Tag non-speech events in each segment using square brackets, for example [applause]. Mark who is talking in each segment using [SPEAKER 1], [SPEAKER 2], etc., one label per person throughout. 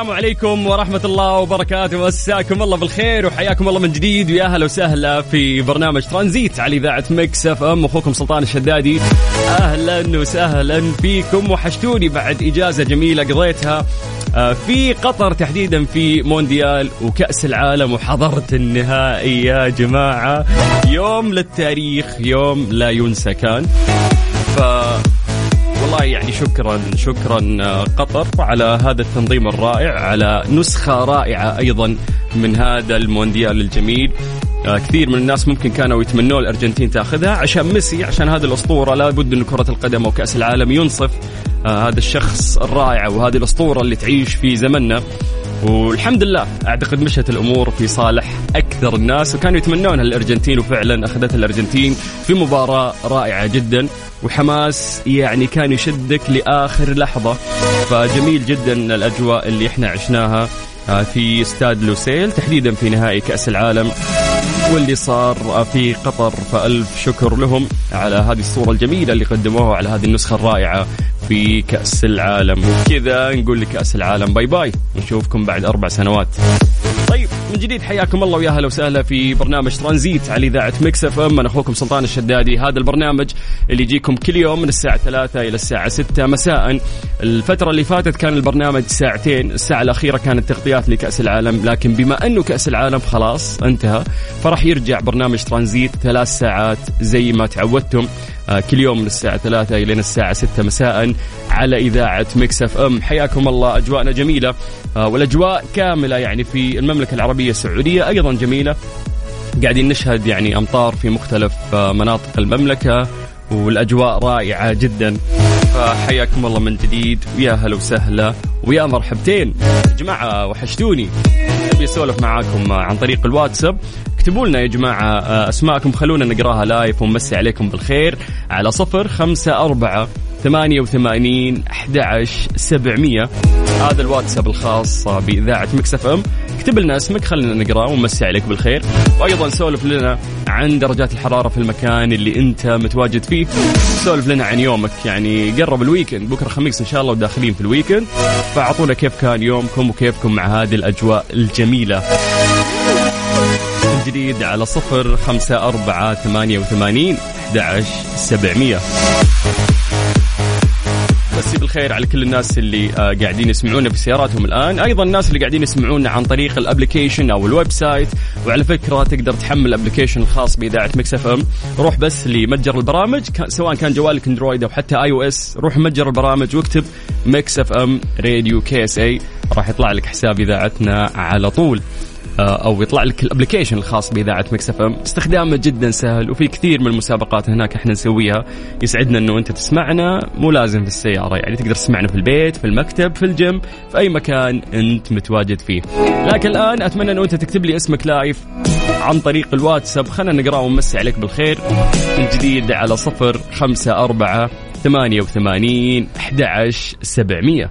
[SPEAKER 1] السلام عليكم ورحمة الله وبركاته. مساكم الله بالخير وحياكم الله من جديد. ويا هلا وسهلا في برنامج ترانزيت على إذاعة Mix FM. أخوكم سلطان الشدادي. أهلا وسهلا فيكم. وحشتوني بعد إجازة جميلة قضيتها آه، في قطر تحديدا في مونديال وكأس العالم وحضرت النهائي يا جماعة. يوم للتاريخ يوم لا ينسى كان. ف والله يعني شكرا شكرا آه، قطر على هذا التنظيم الرائع على نسخة رائعة أيضا من هذا المونديال الجميل. آه، كثير من الناس ممكن كانوا يتمنون الأرجنتين تأخذها عشان ميسي عشان هذه الأسطورة. لابد أن كرة القدم أو كأس العالم ينصف. آه، هذا الشخص الرائع وهذه الأسطورة اللي تعيش في زمننا. والحمد لله. أعتقد مشت الأمور في صالح أكثر الناس وكانوا يتمنون الارجنتين وفعلا أخذتها الأرجنتين في مباراة رائعة جدا. وحماس يعني كان يشدك لآخر لحظة. فجميل جدا الأجواء اللي إحنا عشناها آه، في استاد لوسيل تحديدا في نهائي كأس العالم. واللي صار في قطر فألف شكر لهم على هذه الصورة الجميلة اللي قدموها على هذه النسخة الرائعة. في كأس العالم. وكذا نقول لكأس العالم. bye bye. نشوفكم بعد أربع سنوات. طيب من جديد حياكم الله ويا هلا وسهلا في برنامج ترانزيت على إذاعة Mix FM. أنا أخوكم سلطان الشدادي. هذا البرنامج اللي يجيكم كل يوم من الساعة 3 إلى الساعة 6 مساء. الفترة اللي فاتت كان البرنامج ساعتين. الساعة الأخيرة كانت تغطيات لكأس العالم. لكن بما أنه كأس العالم خلاص انتهى فراح يرجع برنامج ترانزيت ثلاث ساعات زي ما تعودتم. كل يوم من الساعة 3 إلى الساعة 6 مساء على إذاعة Mix FM. حياكم الله. أجواءنا جميلة آه، والأجواء كاملة يعني في المملكة العربية السعودية أيضا جميلة. قاعدين نشهد يعني أمطار في مختلف آه، مناطق المملكة والأجواء رائعة جدا. فحياكم الله من جديد ويا هلا وسهلا ويا مرحبتين. يا جماعة وحشتوني. أبي أسولف معاكم عن طريق الواتساب اكتبوا لنا يا جماعة آه، أسماءكم خلونا نقراها live ونمسي عليكم بالخير. على صفر خمسة أربعة ثمانية وثمانين أحد سبعمية. هذا الواتساب الخاص بإذاعة Mix FM. اكتب لنا اسمك خلينا نقرأه ونمسي عليك بالخير. وأيضا سولف لنا عن درجات الحرارة في المكان اللي أنت متواجد فيه. سولف لنا عن يومك يعني قرب ال weekend. بكرة خميس إن شاء الله وداخلين في ال weekend. فأعطونا كيف كان يومكم وكيفكم مع هذه الأجواء الجميلة. جديد على صفر خمسة أربعة ثمانية وثمانين أحد سبعمية. مسي بالخير على كل الناس اللي آه، قاعدين يسمعونا في سياراتهم الآن. أيضا الناس اللي قاعدين يسمعونا عن طريق ال application أو ال website. وعلى فكرة تقدر تحمل ال application الخاص بإذاعة Mix FM. روح بس لمتجر البرامج سواء كان جوالك أندرويد أو حتى iOS. روح متجر البرامج واكتب Mix FM Radio KSA راح يطلع لك حساب إذاعتنا على طول. أو يطلع لك ال application الخاص بإذاعة Mix FM. استخدامه جدا سهل وفي كثير من المسابقات هناك إحنا نسويها. يسعدنا إنه أنت تسمعنا. مو لازم في السيارة يعني تقدر تسمعنا في البيت في المكتب في الجيم في أي مكان أنت متواجد فيه. لكن الآن أتمنى إنه أنت تكتب لي اسمك live عن طريق الواتساب. خلينا نقراه ونمسي عليك بالخير. من جديد على صفر خمسة أربعة ثمانية وثمانين أحد سبعمية.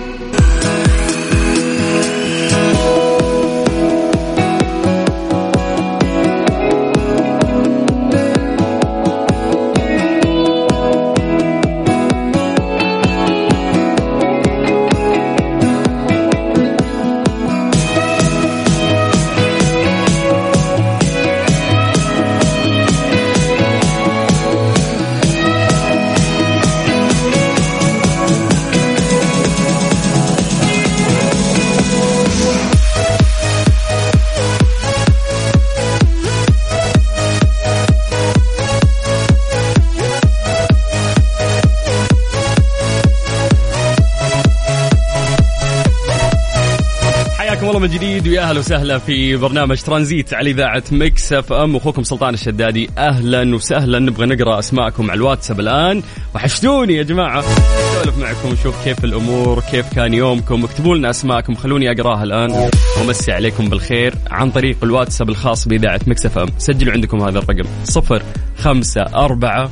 [SPEAKER 1] من جديد ويا أهلا وسهلا في برنامج ترانزيت على إذاعة Mix FM. أخوكم سلطان الشدادي أهلا وسهلا. نبغى نقرأ أسماءكم على الواتساب الآن. وحشتوني يا جماعة. أسولف معكم ونشوف كيف الأمور كيف كان يومكم. اكتبوا لنا أسماءكم خلوني أقراها الآن. ومسي عليكم بالخير عن طريق الواتساب الخاص بإذاعة Mix FM. سجلوا عندكم هذا الرقم صفر خمسة أربعة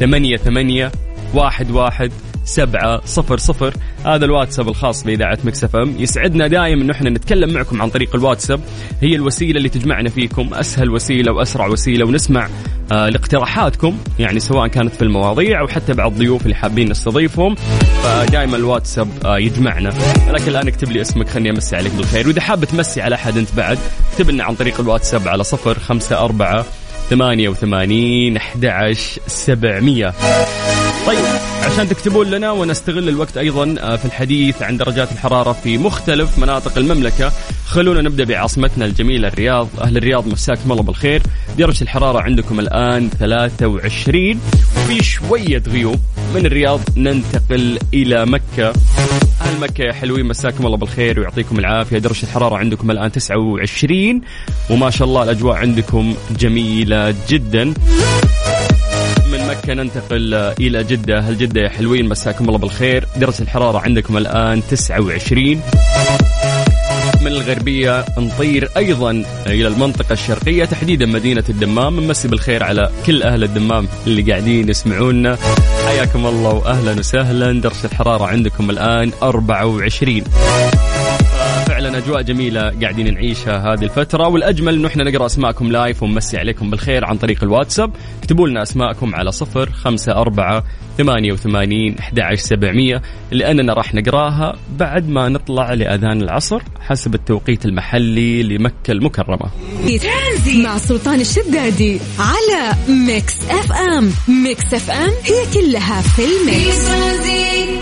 [SPEAKER 1] ثمانية ثمانية واحد واحد سبعة صفر صفر. هذا الواتساب الخاص بإذاعة مكسف أم. يسعدنا دائما أنه إحنا نتكلم معكم عن طريق الواتساب. هي الوسيلة اللي تجمعنا فيكم أسهل وسيلة وأسرع وسيلة ونسمع آه لاقتراحاتكم يعني سواء كانت في المواضيع أو حتى بعض الضيوف اللي حابين نستضيفهم. فدائما الواتساب آه يجمعنا. لكن الآن اكتب لي اسمك خليني أمسي عليك بالخير. وإذا حاب تمسي على أحد أنت بعد اكتب لنا عن طريق الواتساب على صفر خمسة أربعة ثمانية وثمانين أحد عشر سبعمية. عشان تكتبون لنا ونستغل الوقت أيضا آه، في الحديث عن درجات الحرارة في مختلف مناطق المملكة. خلونا نبدأ بعاصمتنا الجميلة الرياض. أهل الرياض مساكم الله بالخير. درجة الحرارة عندكم الآن 23 وفي شوية غيوم من الرياض ننتقل إلى مكة. أهل مكة يا حلوين مساكم الله بالخير ويعطيكم العافية. درجة الحرارة عندكم الآن 29 وما شاء الله الأجواء عندكم جميلة جدا. مكة ننتقل إلى جدة. هل جدة يا حلوين مساكم الله بالخير. درجة الحرارة عندكم الآن 29 من الغربية نطير أيضا إلى المنطقة الشرقية تحديدا مدينة الدمام. نمسي بالخير على كل أهل الدمام اللي قاعدين يسمعونا. حياكم الله وأهلا وسهلا. درجة الحرارة عندكم الآن 24 فعلا أجواء جميلة قاعدين نعيشها هذه الفترة والأجمل إنه إحنا نقرأ أسماءكم لايف ونمسي عليكم بالخير عن طريق الواتساب. اكتبوا لنا أسماءكم على صفر خمسة أربعة ثمانية وثمانين سبعمية. لأننا راح نقراها بعد ما نطلع لأذان العصر حسب التوقيت المحلي لمكة المكرمة.
[SPEAKER 2] ترانزيت مع سلطان الشدادي على Mix FM. Mix FM هي كلها في
[SPEAKER 3] في
[SPEAKER 1] ال Mix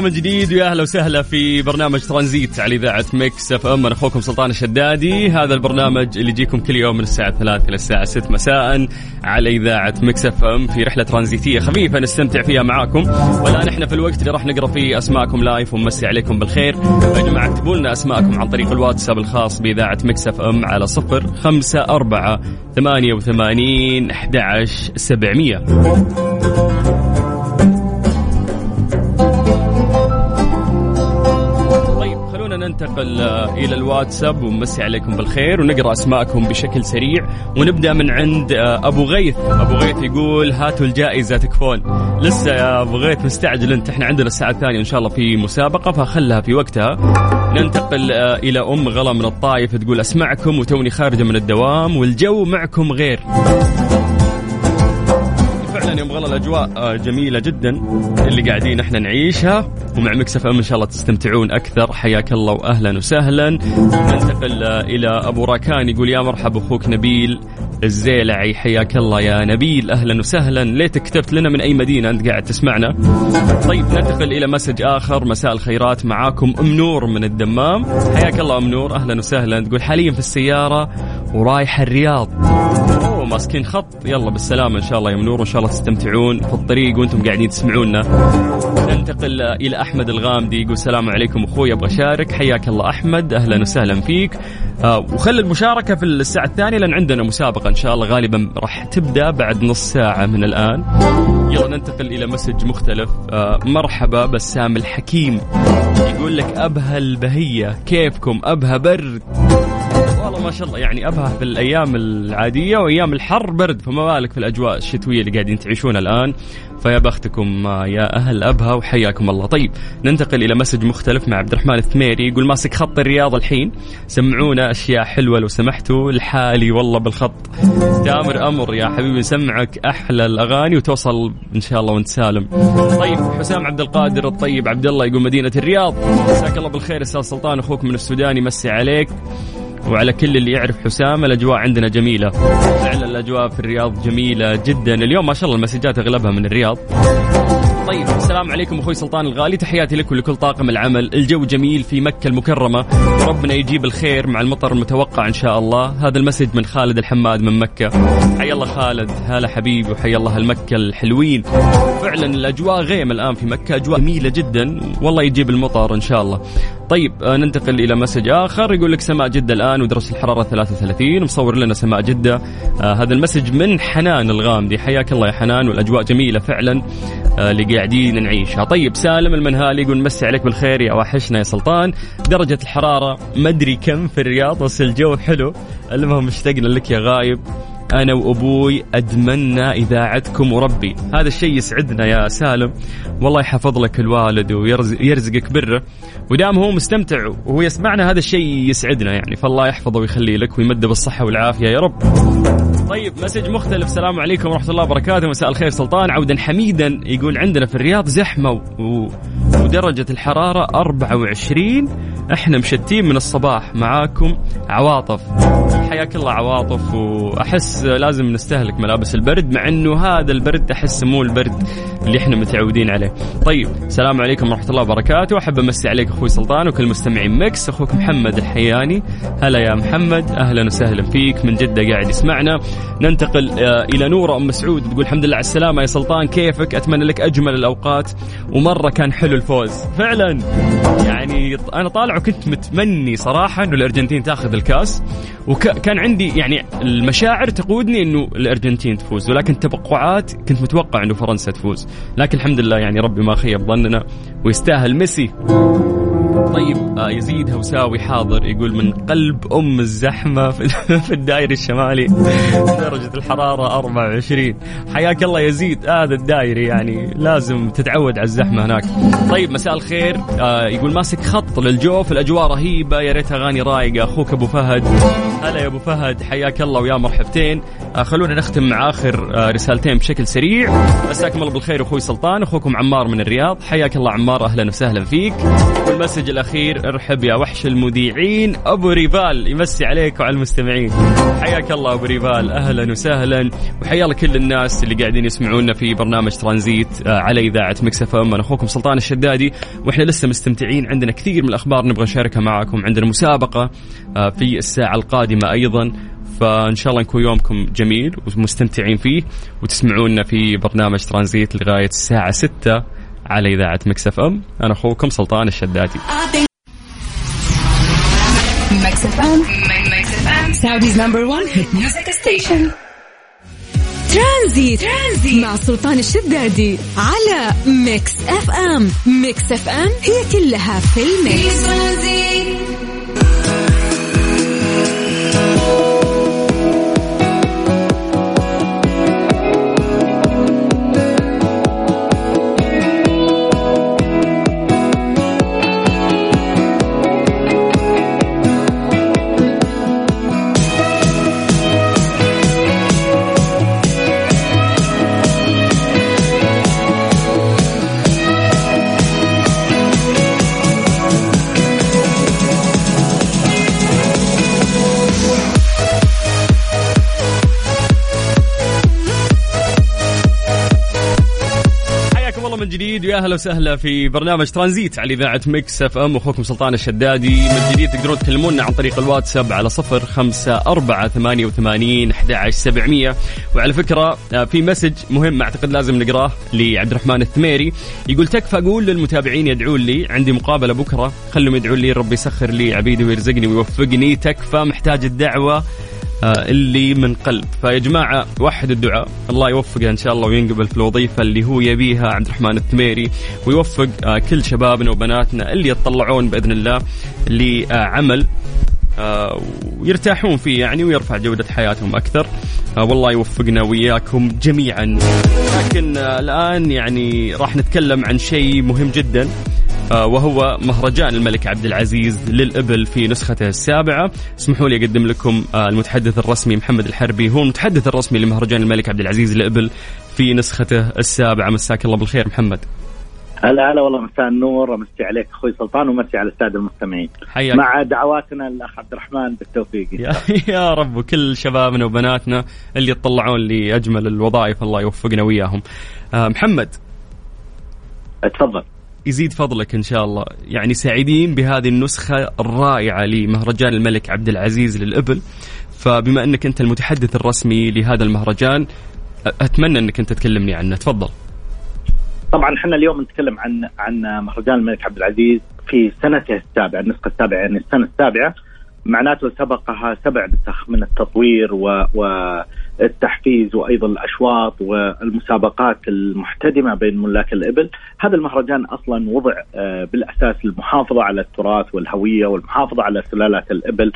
[SPEAKER 1] من جديد ويا أهلا وسهلا في برنامج ترانزيت على إذاعة Mix FM. أنا أخوكم سلطان الشدادي. هذا البرنامج اللي يجيكم كل يوم من الساعة 3 إلى الساعة 6 مساء على إذاعة Mix FM في رحلة ترانزيتية خفيفة نستمتع فيها معاكم. والآن إحنا في الوقت اللي راح نقرأ فيه أسماءكم live ونمسي عليكم بالخير. يا جماعة اكتبوا لنا أسماءكم عن طريق الواتساب الخاص بإذاعة Mix FM على 0 5 4 88 11 700 إلى الواتساب ونمسي عليكم بالخير ونقرأ أسماءكم بشكل سريع ونبدأ من عند آه، أبو غيث. أبو غيث يقول هاتوا الجائزة تكفون. لسه يا أبو غيث مستعجل أنت. إحنا عندنا الساعة الثانية إن شاء الله في مسابقة فخلها في وقتها. ننتقل آه، إلى أم غلا من الطايف تقول أسمعكم وتوني خارجة من الدوام والجو معكم غير. يوم غلا الأجواء آه، جميلة جدا. اللي قاعدين إحنا نعيشها. ومع Mix FM إن شاء الله تستمتعون أكثر. حياك الله واهلا وسهلا. ننتقل آه، إلى أبو راكان يقول يا مرحبا أخوك نبيل الزيلعي. حياك الله يا نبيل. أهلا وسهلا. ليتك كتبت لنا من أي مدينة أنت قاعد تسمعنا. طيب ننتقل إلى message آخر. مساء الخيرات معاكم أم نور من الدمام. حياك الله أم نور. أهلا وسهلا. تقول حاليا في السيارة ورايح الرياض. اوه ماسكين خط. يلا بالسلامة إن شاء الله يا أم نور وإن شاء الله تستمتعون في الطريق وأنتم قاعدين تسمعونا. ننتقل إلى أحمد الغامدي يقول السلام عليكم أخوي أبغى أشارك. حياك الله أحمد أهلا وسهلا فيك. آه المشاركة في الساعة الثانية لأن عندنا مسابقة إن شاء الله غالبا راح تبدأ بعد نص ساعة من الآن. يلا ننتقل إلى مسج مختلف. آه مرحبا بسام الحكيم يقول لك ابها البهية كيفكم؟ ابها برد. والله ما شاء الله. يعني ابها في الأيام العادية وأيام الحر برد فما بالك في الأجواء الشتوية اللي قاعدين تعيشونها الآن. فيا بختكم يا أهل ابها وحياكم الله. طيب ننتقل إلى مسج مختلف مع عبد الرحمن الثميري. يقول ماسك خط الرياض الحين. سمعونا أشياء حلوة لو سمحتوا. لحالي والله بالخط. تامر أمر يا حبيبي نسمعك أحلى الأغاني وتوصل إن شاء الله وانت سالم طيب حسام عبد القادر الطيب عبد الله يقول مدينة الرياض. مساك الله بالخير أستاذ سلطان أخوك من السودان يمسي عليك. وعلى كل اللي يعرف حسام الأجواء عندنا جميلة. فعلا الأجواء في الرياض جميلة جدا. اليوم ما شاء الله المسجات أغلبها من الرياض. طيب السلام عليكم أخوي سلطان الغالي. تحياتي لك ولكل طاقم العمل. الجو جميل في مكة المكرمة. وربنا يجيب الخير مع المطر المتوقع إن شاء الله. هذا ال message من خالد الحماد من مكة. حي الله خالد هلا حبيبي وحي الله المكة الحلوين. فعلا الأجواء غيم الآن في مكة. أجواء جميلة جدا. والله يجيب المطر إن شاء الله. طيب آه، ننتقل إلى message آخر. يقول لك سماء جدة الآن ودرجة الحرارة 33 مصور لنا سماء جدة. آه هذا ال message من حنان الغامدي حياك الله يا حنان والأجواء جميلة فعلا آه اللي قاعدين نعيشها. طيب سالم المنهالي يقول مسي عليك بالخير يا وحشنا يا سلطان. درجة الحرارة مدري كم في الرياض بس الجو حلو. المهم اشتقنا لك يا غايب. أنا وأبوي ادمنا إذاعتكم وربي. هذا الشيء يسعدنا يا سالم. والله يحفظ لك الوالد ويرزقك بره. ودام هو مستمتع وهو يسمعنا هذا الشيء يسعدنا يعني. فالله يحفظه ويخلي لك ويمده بالصحة والعافية يا رب. طيب message مختلف. السلام عليكم ورحمة الله وبركاته. مساء الخير سلطان. عودا حميدا يقول عندنا في الرياض زحمة و... ودرجة الحرارة 24 إحنا مشتين من الصباح معاكم. عواطف. حياك الله عواطف وأحس لازم نستهلك ملابس البرد مع إنه هذا البرد أحس مو البرد اللي إحنا متعودين عليه. طيب السلام عليكم ورحمة الله وبركاته، أحب أمسي عليك أخوي سلطان وكل مستمعين Mix، أخوك محمد الحياني. هلا يا محمد، أهلا وسهلا فيك. من جدة قاعد يسمعنا. ننتقل آه، إلى نورة أم مسعود تقول الحمد لله على السلامة. يا سلطان كيفك؟ أتمنى لك أجمل الأوقات. ومرة كان حلو الفوز، فعلا. يعني أنا طالع وكنت متمني صراحة إنه الأرجنتين تأخذ الكاس. وكان عندي يعني المشاعر تقودني إنه الأرجنتين تفوز. ولكن توقعات كنت متوقع إنه فرنسا تفوز. لكن الحمد لله يعني ربي ما خيب ظننا. ويستاهل ميسي. طيب آه يزيد هوساوي حاضر يقول من قلب أم الزحمة في [laughs] الدائري الشمالي درجة الحرارة 24 حياك الله يزيد هذا الدائري يعني لازم تتعود على الزحمة هناك. طيب مساء الخير آه يقول ماسك خط للجوف الأجواء رهيبة يا ريت أغاني رايقة. أخوك أبو فهد. هلا يا أبو فهد حياك الله ويا مرحبتين. آه خلونا نختم مع آخر رسالتين بشكل سريع. مساكم الله بالخير أخوي سلطان أخوكم عمار من الرياض. حياك الله عمار أهلا وسهلا فيك. وال message الأخير ارحب يا وحش المذيعين أبو ريفال يمسي عليك وعلى المستمعين. حياك الله أبو ريفال أهلا وسهلا. وحيا الله كل الناس اللي قاعدين يسمعونا في برنامج ترانزيت آه، على إذاعة Mix FM. أنا أخوكم سلطان الشدادي وإحنا لسه مستمتعين. عندنا كثير من الأخبار نبغى نشاركها معكم عندنا مسابقة آه، في الساعة القادمة أيضا. فإن شاء الله يكون يومكم جميل ومستمتعين فيه. وتسمعونا في برنامج ترانزيت لغاية الساعة 6 على إذاعة Mix FM. أنا أخوكم سلطان الشدادي.
[SPEAKER 2] station. ترانزيت. ترانزيت مع سلطان الشدادي على Mix FM. Mix FM هي كلها في
[SPEAKER 1] ال mix أهلا وسهلا في برنامج ترانزيت على إذاعة Mix FM. أخوكم سلطان الشدادي. من جديد تقدرون تكلمونا عن طريق الواتساب على صفر خمسة أربعة ثمانية وثمانين أحد سبعمية. وعلى فكرة آه، في message مهم أعتقد لازم نقراه لعبد الرحمن الثميري. يقول تكفى أقول للمتابعين يدعون لي عندي مقابلة بكرة. خلهم يدعون لي ربي يسخر لي عبيده ويرزقني ويوفقني. تكفى محتاج الدعوة. آه، اللي من قلب. فيا جماعة وحد الدعاء. الله يوفقه إن شاء الله وينقبل في الوظيفة اللي هو يبيها عبد الرحمن الثميري ويوفق آه، كل شبابنا وبناتنا اللي يتطلعون بإذن الله لعمل آه، ويرتاحون فيه يعني ويرفع جودة حياتهم أكثر. آه، والله يوفقنا وياكم جميعا. لكن آه، الآن يعني راح نتكلم عن شيء مهم جدا. وهو مهرجان الملك عبد العزيز للإبل في نسخته السابعة. اسمحوا لي أقدم لكم المتحدث الرسمي محمد الحربي. هو المتحدث الرسمي لمهرجان الملك عبد العزيز للإبل في نسخته السابعة. مساك الله بالخير محمد.
[SPEAKER 4] هلا هلا والله مساء النور. امسي عليك أخوي سلطان ومسي على السادة المستمعين.
[SPEAKER 1] حياك.
[SPEAKER 4] مع دعواتنا الاخ عبد الرحمن بالتوفيق
[SPEAKER 1] يا, [laughs] يا رب وكل شبابنا وبناتنا اللي يطلعون لأجمل الوظائف الله يوفقنا وياهم آه محمد.
[SPEAKER 4] تفضل.
[SPEAKER 1] يزيد فضلك إن شاء الله. يعني سعيدين بهذه النسخة الرائعة لمهرجان الملك عبد العزيز للإبل. فبما أنك أنت المتحدث الرسمي لهذا المهرجان أتمنى أنك أنت تكلمني عنه. تفضل.
[SPEAKER 4] طبعا إحنا اليوم نتكلم عن عن مهرجان الملك عبد العزيز في سنته السابعة النسخة السابعة. يعني السنة السابعة معناته سبقها سبع نسخ من التطوير و, والتحفيز وأيضا الأشواط والمسابقات المحتدمة بين ملاك الإبل، هذا المهرجان أصلا وضع آه، بالأساس للمحافظه على التراث والهوية والمحافظة على سلالات الإبل.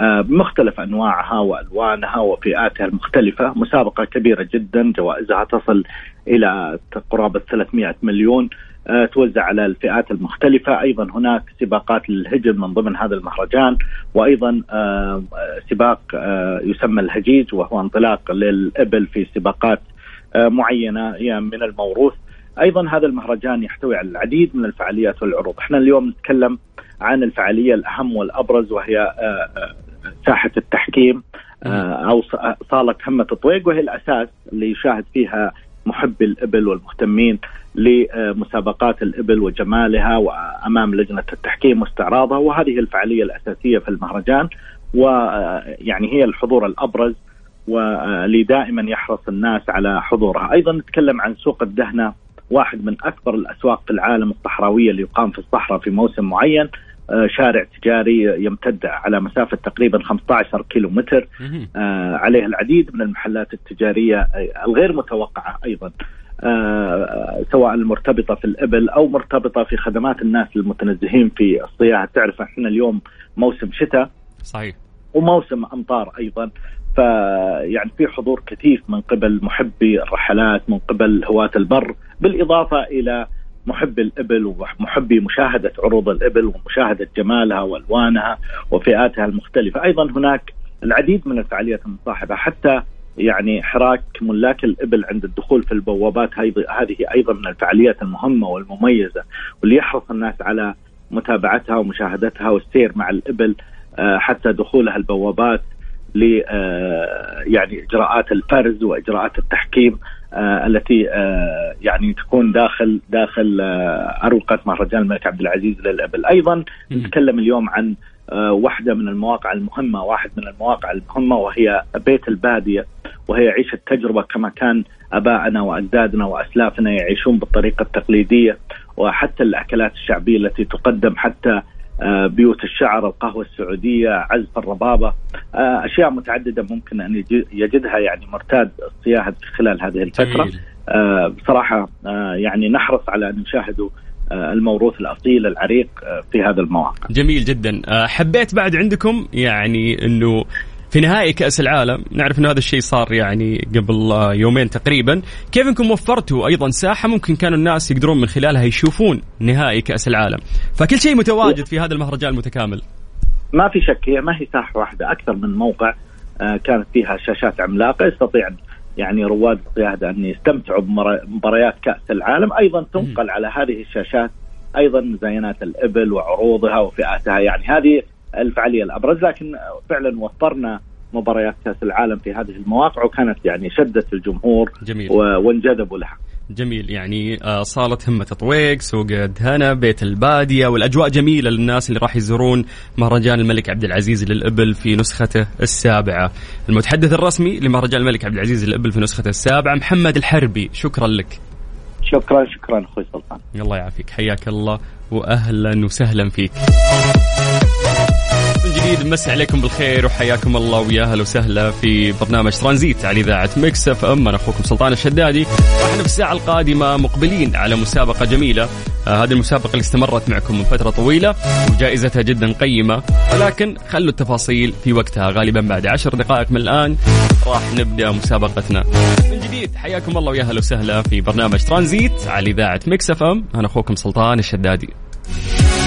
[SPEAKER 4] آه، بمختلف أنواعها وألوانها وفئاتها المختلفة، مسابقة كبيرة جدا جوائزها تصل إلى قرابة 300 مليون. آه، توزع على الفئات المختلفة، أيضا هناك سباقات للهجن من ضمن هذا المهرجان وأيضا آه، سباق يسمى الهجيج وهو انطلاق للإبل في سباقات معينة من الموروث. أيضا هذا المهرجان يحتوي على العديد من الفعاليات والعروض، إحنا اليوم نتكلم عن الفعالية الأهم والأبرز وهي ساحة التحكيم. آه، أو صالة همه طويق وهي الأساس اللي يشاهد فيها محبي الإبل والمهتمين لمسابقات الإبل وجمالها وأمام لجنة التحكيم واستعراضها وهذه الفعالية الأساسية في المهرجان ويعني هي الحضور الأبرز واللي دائما يحرص الناس على حضورها، أيضا نتكلم عن سوق الدهنة واحد من أكبر الأسواق في العالم الصحراوية اللي يقام في الصحراء في موسم معين. شارع تجاري يمتد على مسافة تقريبا 15 كيلو متر آه، عليه العديد من المحلات التجارية آه، الغير متوقعة أيضا. سواء المرتبطة في الإبل أو مرتبطة في خدمات الناس المتنزهين في الصياعة تعرف إحنا اليوم موسم شتاء.
[SPEAKER 1] صحيح.
[SPEAKER 4] وموسم أمطار أيضا. فيعني في حضور كثيف من قبل محبي الرحلات من قبل هواة البر بالإضافة إلى محبي الإبل ومحبي مشاهدة عروض الإبل ومشاهدة جمالها وألوانها وفئاتها المختلفة. أيضا هناك العديد من الفعاليات المصاحبة حتى يعني حراك ملاك الإبل عند الدخول في البوابات هذه أيضا من الفعاليات المهمة والمميزة واللي يحرص الناس على متابعتها ومشاهدتها والسير مع الإبل آه، حتى دخولها البوابات ل آه، يعني إجراءات الفرز وإجراءات التحكيم. التي آه، يعني تكون داخل داخل أروقة مهرجان الملك عبد العزيز للأبل، أيضا نتكلم اليوم عن واحدة من المواقع المهمة، واحد من المواقع المهمة وهي بيت البادية وهي عيش التجربة كما كان ابائنا وأجدادنا وأسلافنا يعيشون بالطريقة التقليدية وحتى الأكلات الشعبية التي تقدم حتى آه، بيوت الشعر القهوة السعودية عزف الربابة آه، أشياء متعددة ممكن أن يجدها يعني مرتاد الصياهة خلال هذه الفترة. آه، بصراحة يعني نحرص على أن نشاهدوا الموروث الأصيل العريق في هذا المواقع.
[SPEAKER 1] جميل جدا، حبيت بعد عندكم يعني إنه في نهائي كأس العالم نعرف أن هذا الشيء صار يعني قبل يومين تقريبا. كيف أنكم وفرتوا أيضا ساحة؟ ممكن كانوا الناس يقدرون من خلالها يشوفون نهائي كأس العالم. فكل شيء متواجد في هذا المهرجان المتكامل.
[SPEAKER 4] ما في شك هي ما هي ساحة واحدة أكثر من موقع آه، كانت فيها شاشات عملاقة. يستطيع يعني رواد القيادة أن يستمتعوا بمباريات كأس العالم. أيضا تنقل على هذه الشاشات أيضا مزاينات الإبل وعروضها وفئاتها. يعني هذه الفعاليه الأبرز لكن فعلا وفرنا مباريات كأس العالم في هذه المواقع وكانت يعني شدت الجمهور
[SPEAKER 1] جميل.
[SPEAKER 4] وانجذبوا لها.
[SPEAKER 1] جميل يعني آه، صالة همة طويق سوق دهنة بيت البادية والأجواء جميلة للناس اللي راح يزورون مهرجان الملك عبد العزيز للإبل في نسخته السابعة. المتحدث الرسمي لمهرجان الملك عبد العزيز للإبل في نسخته السابعة محمد الحربي شكرا لك.
[SPEAKER 4] شكرا شكرا أخوي سلطان.
[SPEAKER 1] الله يعافيك حياك الله وأهلا وسهلا فيك. من جديد مسي عليكم بالخير وحياكم الله ويا أهلا وسهلا في برنامج ترانزيت على إذاعة Mix FM. أنا أخوكم سلطان الشدادي. وإحنا في الساعة القادمة مقبلين على مسابقة جميلة. آه هذه المسابقة اللي استمرت معكم من فترة طويلة وجائزتها جدا قيمة. ولكن خلوا التفاصيل في وقتها. غالبا بعد عشر دقائق من الآن راح نبدأ مسابقتنا. من جديد حياكم الله ويا أهلا وسهلا في برنامج ترانزيت على إذاعة Mix FM. أنا أخوكم سلطان الشدادي.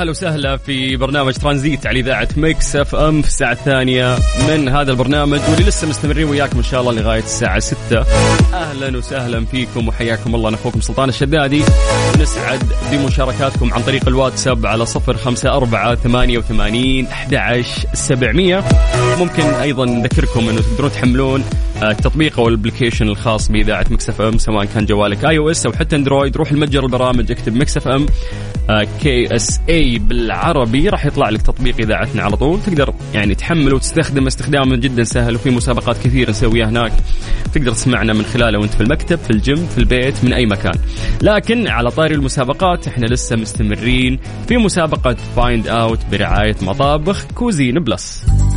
[SPEAKER 1] أهلا وسهلا في برنامج ترانزيت على إذاعة Mix FM في الساعة الثانية من هذا البرنامج واللي لسه مستمرين وياكم إن شاء الله لغاية الساعة 6 أهلا وسهلا فيكم وحياكم الله. أنا أخوكم سلطان الشدادي. نسعد بمشاركاتكم عن طريق الواتساب على 054 88 11 700 ممكن أيضا نذكركم إنه تقدرون تحملون التطبيق أو ال application الخاص بإذاعة Mix FM سواء كان جوالك iOS أو حتى أندرويد. روح لمتجر البرامج اكتب Mix FM KSA بالعربي راح يطلع لك تطبيق إذاعتنا على طول. تقدر يعني تحمله وتستخدمه استخدامه جدا سهل وفي مسابقات كثيرة نسويها هناك. تقدر تسمعنا من خلاله وأنت في المكتب في الجيم في البيت من أي مكان. لكن على طاري المسابقات إحنا لسه مستمرين في مسابقة Find Out برعاية مطابخ Cuisine Plus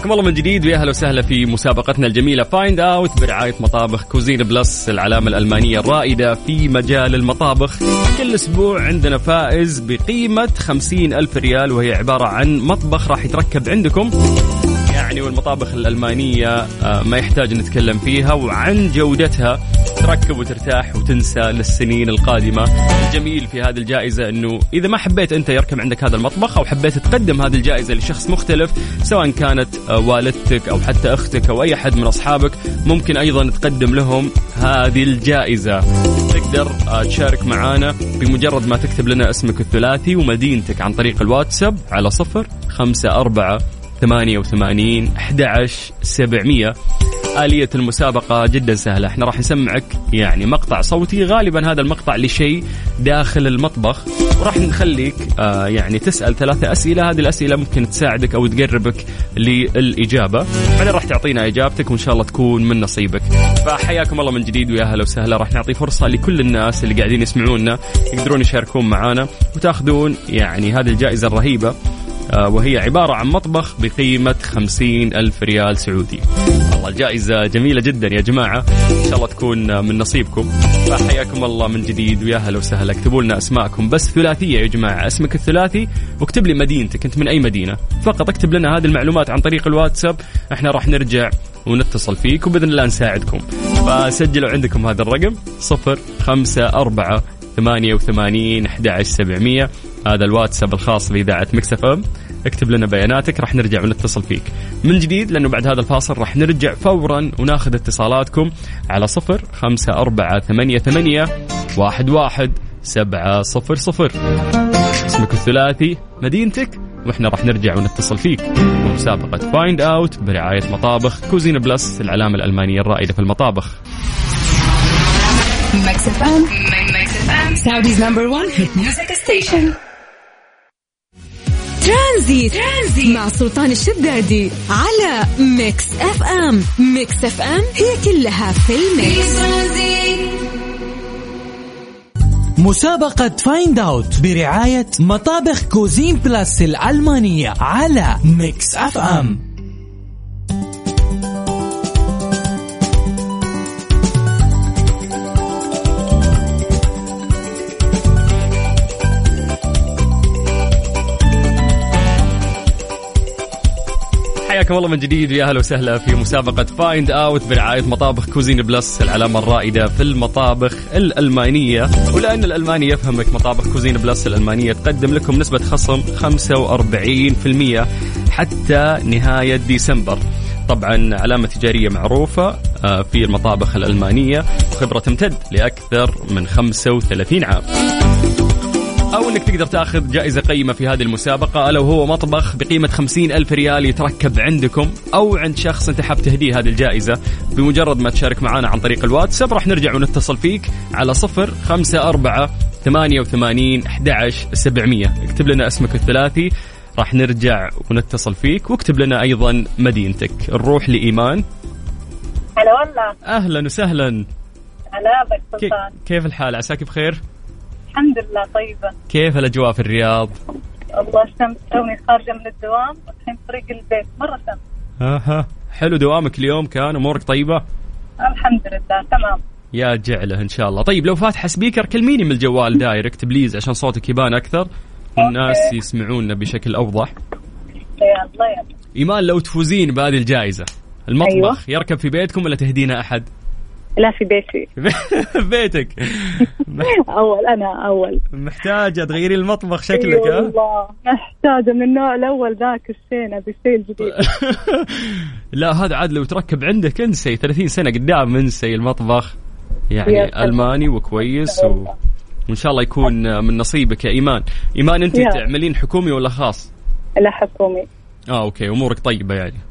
[SPEAKER 1] حياكم الله من جديد. ويا أهلا وسهلا في مسابقتنا الجميلة. Find Out برعاية مطابخ Cuisine Plus العلامة الألمانية الرائدة في مجال المطابخ. كل أسبوع عندنا فائز بقيمة خمسين ألف ريال وهي عبارة عن مطبخ راح يتركب عندكم. يعني والمطابخ الألمانية آه، ما يحتاج نتكلم فيها وعن جودتها تركب وترتاح وتنسى للسنين القادمة. الجميل في هذه الجائزة أنه إذا ما حبيت أنت يركب عندك هذا المطبخ أو حبيت تقدم هذه الجائزة لشخص مختلف سواء كانت آه، والدتك أو حتى أختك أو أي أحد من أصحابك ممكن أيضا تقدم لهم هذه الجائزة. تقدر آه، تشارك معانا بمجرد ما تكتب لنا اسمك الثلاثي ومدينتك عن طريق الواتساب على صفر خمسة أربعة 88 11 700 آلية المسابقة جدا سهلة. إحنا راح نسمعك يعني مقطع صوتي غالبا هذا المقطع لشيء داخل المطبخ. وراح نخليك آه يعني تسأل ثلاثة أسئلة. هذه الأسئلة ممكن تساعدك أو تقربك للإجابة. بعدين راح تعطينا إجابتك وإن شاء الله تكون من نصيبك. فحياكم الله من جديد ويا أهلا وسهلا. راح نعطي فرصة لكل الناس اللي قاعدين يسمعونا يقدرون يشاركون معنا وتأخذون يعني هذه الجائزة الرهيبة. وهي عبارة عن مطبخ بقيمة خمسين ألف ريال سعودي. والله الجائزة جميلة جدا يا جماعة. إن شاء الله تكون آه، من نصيبكم. فحياكم الله من جديد ويا هلا وسهلا. اكتبوا لنا أسماءكم. بس ثلاثية يا جماعة. اسمك الثلاثي واكتب لي مدينتك. أنت من أي مدينة؟ فقط اكتب لنا هذه المعلومات عن طريق الواتساب. إحنا راح نرجع ونتصل فيك وبإذن الله نساعدكم. فسجلوا عندكم هذا الرقم. صفر خمسة أربعة ثمانية وثمانين أحد سبعمية. هذا الواتساب الخاص بإذاعة مكسف أم. اكتب لنا بياناتك راح نرجع ونتصل فيك. من جديد لأنه بعد هذا الفاصل راح نرجع فورا وناخذ اتصالاتكم على صفر خمسة أربعة ثمانية ثمانية واحد واحد سبعة صفر صفر. اسمك الثلاثي مدينتك وإحنا راح نرجع ونتصل فيك. ومسابقة Find Out برعاية مطابخ Cuisine Plus العلامة الألمانية الرائدة في المطابخ.
[SPEAKER 3] Saudi's number one hit music station.
[SPEAKER 2] ترانزيت. ترانزيت مع سلطان الشدادي على Mix FM Mix FM هي كلها في ال mix.
[SPEAKER 5] مسابقة Find Out برعاية مطابخ Cuisine Plus الألمانية على Mix FM
[SPEAKER 1] حياكم الله من جديد ويا أهلا وسهلا في مسابقة Find Out برعاية مطابخ Cuisine Plus العلامة الرائدة في المطابخ الألمانية. ولأن الألماني يفهمك مطابخ Cuisine Plus الألمانية تقدم لكم نسبة خصم 45% حتى نهاية ديسمبر. طبعا علامة تجارية معروفة آه، في المطابخ الألمانية وخبرة تمتد لأكثر من 35 عام. أو أنك تقدر تأخذ جائزة قيمة في هذه المسابقة. ألا وهو مطبخ بقيمة خمسين ألف ريال يتركب عندكم أو عند شخص أنت حاب تهديه هذه الجائزة. بمجرد ما تشارك معنا عن طريق الواتساب راح نرجع ونتصل فيك على صفر خمسة أربعة ثمانية وثمانين أحد سبعمية. اكتب لنا اسمك الثلاثي راح نرجع ونتصل فيك. واكتب لنا أيضا مدينتك. نروح لإيمان.
[SPEAKER 6] هلا والله
[SPEAKER 1] أهلا وسهلا.
[SPEAKER 6] هلا بك سلطان.
[SPEAKER 1] كيف الحال؟ عساك بخير؟
[SPEAKER 6] الحمد لله طيبة.
[SPEAKER 1] كيف الأجواء في الرياض؟
[SPEAKER 6] الله الشمس توني خارجة من الدوام والحين طريق البيت مرة شمس
[SPEAKER 1] أها. حلو دوامك اليوم كان أمورك طيبة؟
[SPEAKER 6] الحمد لله تمام.
[SPEAKER 1] يا جعله إن شاء الله. طيب لو فاتحه speaker كلميني من الجوال direct please عشان صوتك يبان أكثر والناس يسمعونا بشكل أوضح.
[SPEAKER 6] يا الله يا
[SPEAKER 1] إيمان لو تفوزين بهذه الجائزة المطبخ
[SPEAKER 6] أيوة.
[SPEAKER 1] يركب في بيتكم ولا تهدينا أحد؟
[SPEAKER 6] لا في بيتي. [laughs]
[SPEAKER 1] بيتك. [laughs]
[SPEAKER 6] أول أنا أول.
[SPEAKER 1] محتاجة تغيري المطبخ شكلك ها؟
[SPEAKER 6] والله محتاجة من النوع الأول ذاك الشين أبي شيء جديد [laughs]
[SPEAKER 1] لا هذا عاد لو تركب عندك انسي 30 سنة قدام انسي المطبخ. يعني. ألماني وكويس و... وإن شاء الله يكون من نصيبك يا إيمان. إيمان
[SPEAKER 6] أنت.
[SPEAKER 1] تعملين حكومي ولا خاص؟
[SPEAKER 6] لا حكومي.
[SPEAKER 1] آه أوكي أمورك طيبة يعني.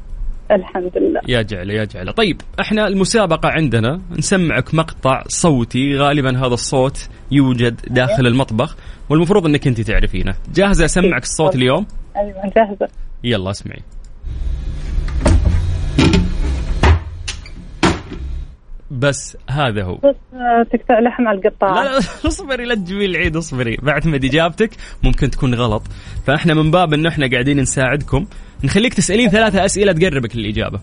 [SPEAKER 6] الحمد لله.
[SPEAKER 1] يا جعله يا جعله. طيب إحنا المسابقة عندنا نسمعك مقطع صوتي غالبا هذا الصوت يوجد داخل المطبخ والمفروض إنك أنت تعرفينه. جاهزة أسمعك الصوت اليوم؟
[SPEAKER 6] أيوة جاهزة.
[SPEAKER 1] يلا اسمعي. بس هذا هو.
[SPEAKER 6] بس آه، تقطع لحم على القطاع.
[SPEAKER 1] لا لا [laughs] اصبري لا تجيبين العيد اصبري. بعتمد اجابتك ممكن تكون غلط. فإحنا من باب انه إحنا قاعدين نساعدكم. نخليك تسألين ثلاثة أسئلة تقربك للإجابة.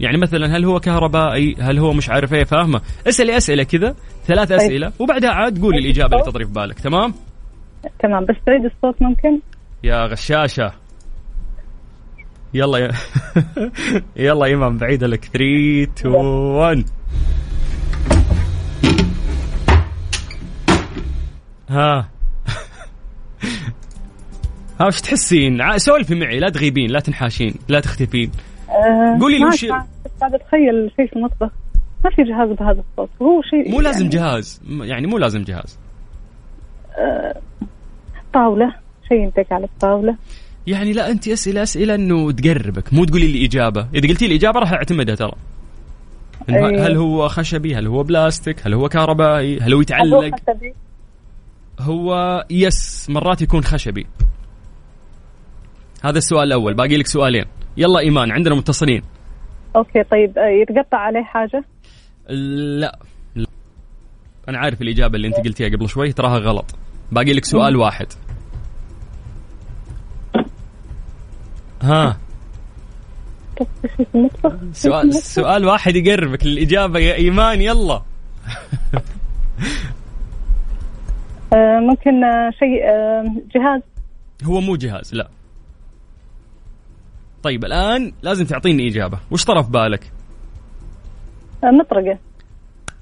[SPEAKER 1] يعني مثلا هل هو كهربائي هل هو مش عارف؟ إيه فاهمة. اسألي أسئلة كذا ثلاث
[SPEAKER 6] طيب.
[SPEAKER 1] أسئلة وبعدها عاد قولي الإجابة اللي تطري في بالك. تمام؟
[SPEAKER 6] تمام بس تعيد الصوت ممكن؟
[SPEAKER 1] يا غشاشة. يلا يا [laughs] يلا امام بعيد لك. 3 2 1 ها. [laughs] ها وش تحسين؟ سولفي معي لا تغيبين لا تنحاشين لا تختفين.
[SPEAKER 6] آه،
[SPEAKER 1] قولي لي وش-
[SPEAKER 6] قاعد أتخيل شيء في المطبخ. ما في جهاز بهذا الصوت هو شيء
[SPEAKER 1] مو لازم
[SPEAKER 6] يعني
[SPEAKER 1] جهاز. يعني مو لازم جهاز.
[SPEAKER 6] طاولة شيء ينتج على الطاولة.
[SPEAKER 1] يعني لا أنت أسئلة أسئلة إنه تقربك. مو تقولي لي إجابة. إذا قلتي لي إجابة راح أعتمدها ترى. إنه
[SPEAKER 6] أي.
[SPEAKER 1] هل هو خشبي؟ هل هو بلاستيك؟ هل هو كهربائي؟ هل هو
[SPEAKER 6] هو
[SPEAKER 1] يتعلق؟
[SPEAKER 6] خشبي.
[SPEAKER 1] هو yes مرات يكون خشبي. هذا السؤال الأول. باقي لك سؤالين. يلا إيمان عندنا متصلين.
[SPEAKER 6] okay طيب آه، يتقطع عليه حاجة؟
[SPEAKER 1] لا, لا. أنا عارف الإجابة اللي أنت قلتيها قبل شوي تراها غلط. باقي لك سؤال واحد. ها. سؤال؟ سؤال واحد يقربك للإجابة. يا إيمان يلا. [laughs]
[SPEAKER 6] آه، ممكن آه، شيء جهاز؟
[SPEAKER 1] هو مو جهاز لا. طيب الآن لازم تعطيني إجابة. وش طرف بالك؟
[SPEAKER 6] أه، مطرقة.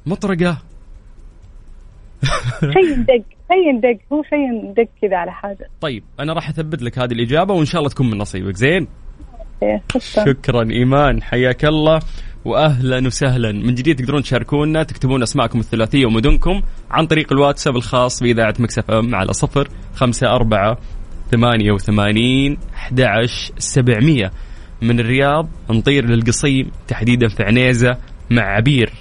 [SPEAKER 1] مطرقة؟ [laughs]
[SPEAKER 6] شيء دق شيء دق هو شيء دق كذا على حاجة.
[SPEAKER 1] طيب أنا راح أثبت لك هذه الإجابة وإن شاء الله تكون من نصيبك. زين؟
[SPEAKER 6] إيه، شكرا
[SPEAKER 1] إيمان. حياك الله. واهلا وسهلا. من جديد تقدرون تشاركونا تكتبون أسماءكم الثلاثية ومدنكم عن طريق الواتساب الخاص بإذاعة مكسف إم على صفر خمسة أربعة 88 11 700 من الرياض نطير للقصيم تحديدا في عنيزة مع عبير.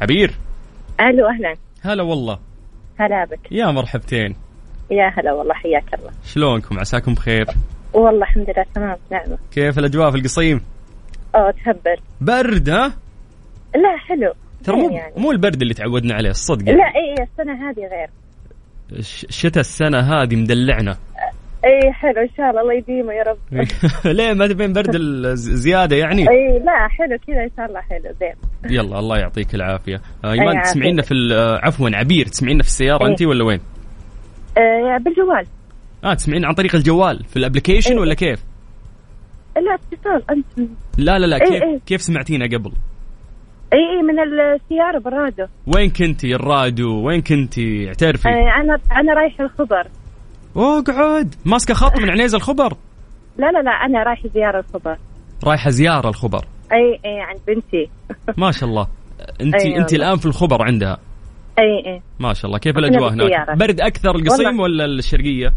[SPEAKER 1] عبير.
[SPEAKER 7] ألو أهلا
[SPEAKER 1] هلا والله.
[SPEAKER 7] هلا بك.
[SPEAKER 1] يا مرحبتين.
[SPEAKER 7] يا هلا والله حياك الله.
[SPEAKER 1] شلونكم؟ عساكم بخير؟
[SPEAKER 7] والله الحمد لله تمام نعمة.
[SPEAKER 1] كيف الأجواء في القصيم؟
[SPEAKER 7] أوه تهبل.
[SPEAKER 1] برد ها؟
[SPEAKER 7] لا حلو.
[SPEAKER 1] ترى مو
[SPEAKER 7] يعني.
[SPEAKER 1] مو البرد اللي تعودنا عليه الصدق يعني.
[SPEAKER 7] لا اي السنة هذه غير.
[SPEAKER 1] شتاء السنة هذه مدلعنا.
[SPEAKER 7] اي حلو إن شاء الله الله يديمه يا رب. [laughs]
[SPEAKER 1] ليه ما تبين برد الزياده يعني؟
[SPEAKER 7] اي لا حلو كذا إن شاء الله حلو زين.
[SPEAKER 1] يلا الله يعطيك العافية. آه، ايمان. تسمعينا في آه، عفوا عبير تسمعينا في السيارة
[SPEAKER 7] إيه.
[SPEAKER 1] انت ولا وين؟
[SPEAKER 7] آه بالجوال.
[SPEAKER 1] آه تسمعين عن طريق الجوال في ال application
[SPEAKER 7] إيه.
[SPEAKER 1] ولا كيف؟
[SPEAKER 7] لا اتصال أنت.
[SPEAKER 1] لا لا لا
[SPEAKER 7] إيه،
[SPEAKER 1] كيف. كيف سمعتينا قبل؟
[SPEAKER 7] اي اي من السيارة بالراديو.
[SPEAKER 1] وين كنتي؟ الراديو. وين كنتي؟ اعترفي.
[SPEAKER 7] آه أنا أنا رايحه الخبر.
[SPEAKER 1] اقعد ماسكة خط من عنيز الخبر؟
[SPEAKER 7] لا لا لا أنا رايحه زيارة الخبر.
[SPEAKER 1] رايحة زيارة الخبر.
[SPEAKER 7] اي اي عند بنتي.
[SPEAKER 1] ما شاء الله. انت
[SPEAKER 7] أي
[SPEAKER 1] انت. الآن في الخبر عندها.
[SPEAKER 7] اي اي
[SPEAKER 1] ما شاء الله. كيف الأجواء هناك. برد أكثر القصيم
[SPEAKER 7] والله.
[SPEAKER 1] ولا الشرقية؟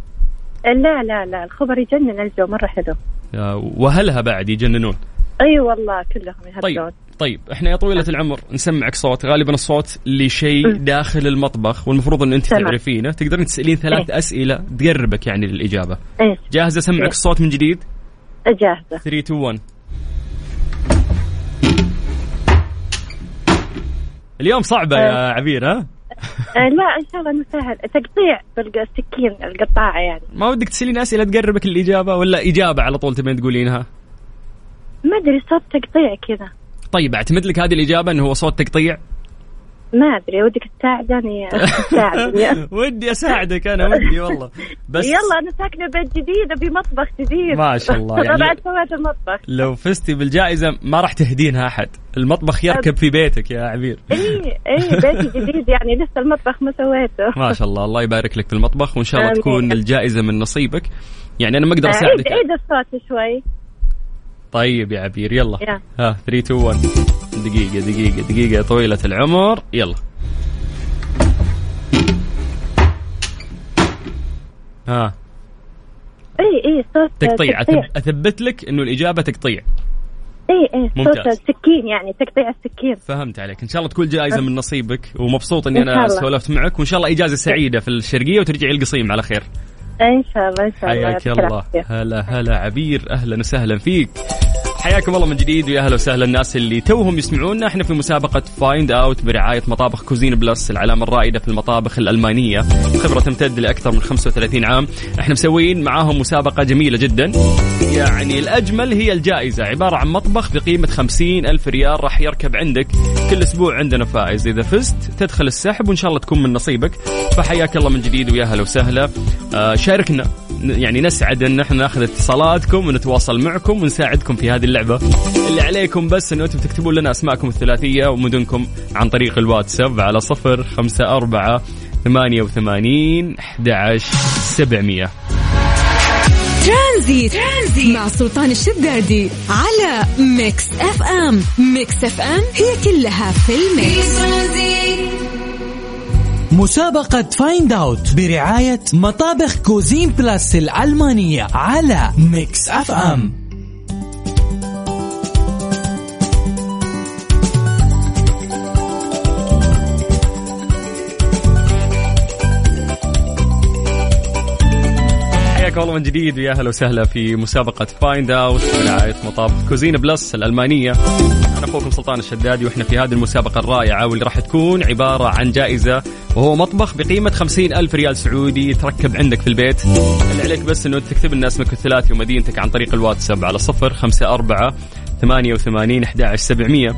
[SPEAKER 7] لا لا لا. الخبر يجنن الجو مرة حلو.
[SPEAKER 1] آه، وأهلها بعد يجننون.
[SPEAKER 7] أي والله كلهم يهبلون
[SPEAKER 1] طيب طيب إحنا يا طويلة العمر نسمعك صوت غالبا الصوت لشيء. داخل المطبخ والمفروض إن
[SPEAKER 7] أنت.
[SPEAKER 1] تعرفينه تقدرين تسألين ثلاث
[SPEAKER 7] إيه.
[SPEAKER 1] أسئلة تقربك يعني للإجابة
[SPEAKER 7] إيه
[SPEAKER 1] جاهزة اسمعك
[SPEAKER 7] إيه.
[SPEAKER 1] الصوت من جديد
[SPEAKER 7] جاهزة
[SPEAKER 1] 3 2 1 اليوم صعبة يا عبير ها؟
[SPEAKER 7] آه لا إن شاء الله إنه سهل تقطيع بالسكين القطاعه يعني
[SPEAKER 1] ما ودك تسألين أسئلة تقربك الإجابة ولا إجابة على طول تبين تقولينها؟
[SPEAKER 7] ما أدري صوت تقطيع كذا.
[SPEAKER 1] طيب أعتمد لك هذه الإجابة أنه هو صوت تقطيع؟
[SPEAKER 7] ما أدري ودك تساعدني تساعدني [laughs]
[SPEAKER 1] ودي أساعدك أنا ودي والله. بس
[SPEAKER 7] يلا أنا ساكنة بيت جديد أبي مطبخ جديد.
[SPEAKER 1] ما شاء الله، يعني-
[SPEAKER 7] بعد سويت المطبخ.
[SPEAKER 1] لو فزتي بالجائزة ما راح تهدينها أحد. المطبخ يركب في بيتك يا عبير.
[SPEAKER 7] إي إي بيتي جديد يعني لسه المطبخ ما سويته.
[SPEAKER 1] ما شاء الله الله يبارك لك في المطبخ وإن شاء الله. تكون الجائزة من نصيبك. يعني أنا ما أقدر
[SPEAKER 7] عيد
[SPEAKER 1] أساعدك.
[SPEAKER 7] عيد الصوت شوي.
[SPEAKER 1] طيب يا عبير يلا.
[SPEAKER 7] يا.
[SPEAKER 1] ها 3 2 1 دقيقة دقيقة دقيقة يا طويلة العمر. يلا. ها.
[SPEAKER 7] إي إي صوت
[SPEAKER 1] تقطيع. أثبت لك إنه الإجابة تقطيع.
[SPEAKER 7] إي إي صوت
[SPEAKER 1] ممتاز.
[SPEAKER 7] السكين يعني تقطيع السكين.
[SPEAKER 1] فهمت عليك. إن شاء الله تكون جائزة من نصيبك ومبسوط إني
[SPEAKER 7] إن أنا.
[SPEAKER 1] سولفت معك. وإن شاء الله إجازة سعيدة في الشرقية وترجعي القصيم على خير.
[SPEAKER 7] إن شاء الله إن شاء الله.
[SPEAKER 1] حياك الله. هلا هلا عبير. أهلا وسهلا فيك. حياكم الله من جديد ويا أهلا وسهلا الناس اللي توهم يسمعونا. إحنا في مسابقة Find Out برعاية مطابخ Cuisine Plus العلامة الرائدة في المطابخ الألمانية. خبرة تمتد لأكثر من 35 عام. إحنا مسويين معاهم مسابقة جميلة جدا. يعني الأجمل هي الجائزة. عبارة عن مطبخ بقيمة 50 ألف ريال راح يركب عندك. كل أسبوع عندنا فائز. إذا فزت تدخل السحب وإن شاء الله تكون من نصيبك. فحياك الله من جديد ويا هلا وسهلا. آه شاركنا. يعني نسعد إن إحنا ناخذ اتصالاتكم ونتواصل معكم ونساعدكم في هذه اللعبة. اللي عليكم بس إنه أنتم تكتبون لنا أسماءكم الثلاثية ومدنكم عن طريق الواتساب على صفر خمسة أربعة ثمانية وثمانين أحد عشر سبعمية.
[SPEAKER 2] Transit. Transit مع سلطان الشدادي على Mix FM. Mix FM هي كلها في ال mix.
[SPEAKER 5] مسابقة Find Out برعاية مطابخ Cuisine Plus الألمانية على Mix FM.
[SPEAKER 1] حياكم الله من جديد ويا أهلا وسهلا في مسابقة Find Out برعاية مطابخ Cuisine Plus الألمانية. أنا أخوكم سلطان الشدادي وإحنا في هذه المسابقة الرائعة واللي راح تكون عبارة عن جائزة وهو مطبخ بقيمة خمسين ألف ريال سعودي يتركب عندك في البيت. اللي عليك بس أنه تكتب لنا اسمك الثلاثي ومدينتك عن طريق الواتساب على صفر خمسة أربعة ثمانية وثمانين أحد عشر سبعمية.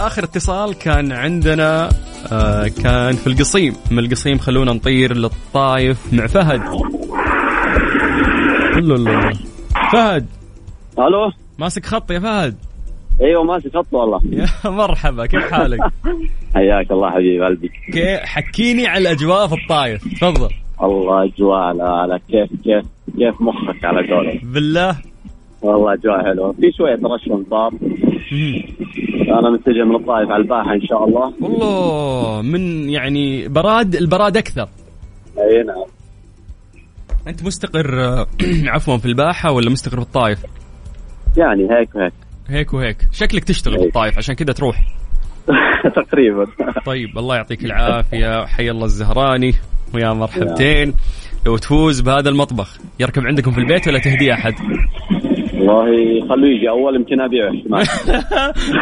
[SPEAKER 1] آخر اتصال كان عندنا آه كان في القصيم. من القصيم خلونا نطير للطايف مع فهد. لا لا. فهد.
[SPEAKER 8] ألو؟
[SPEAKER 1] ماسك خط يا فهد.
[SPEAKER 8] أيوه ماسك خط والله. [laughs]
[SPEAKER 1] يا مرحبا كيف حالك؟
[SPEAKER 8] حياك الله حبيب قلبي.
[SPEAKER 1] كيف حكيني على الاجواء في الطايف تفضل.
[SPEAKER 8] الله أجواء لا لا كيف كيف كيف مخك على قولك؟
[SPEAKER 1] بالله.
[SPEAKER 8] والله اجواء حلوة في شوية رش انصار
[SPEAKER 1] مم.
[SPEAKER 8] أنا متجه من الطائف على الباحة إن شاء الله.
[SPEAKER 1] والله من يعني براد البراد أكثر.
[SPEAKER 8] أي نعم.
[SPEAKER 1] أنت مستقر [clears throat] عفوا في الباحة ولا مستقر في الطايف
[SPEAKER 8] يعني هيك وهيك.
[SPEAKER 1] هيك وهيك. شكلك تشتغل في
[SPEAKER 8] هيك.
[SPEAKER 1] الطايف عشان كذا تروح. [laughs]
[SPEAKER 8] تقريبا.
[SPEAKER 1] طيب الله يعطيك العافية. حي الله الزهراني. ويا مرحبتين. لو تفوز بهذا المطبخ يركب عندكم في البيت ولا تهديه أحد؟
[SPEAKER 8] والله خلوه يجي. أول يمكن ابيعه احتمال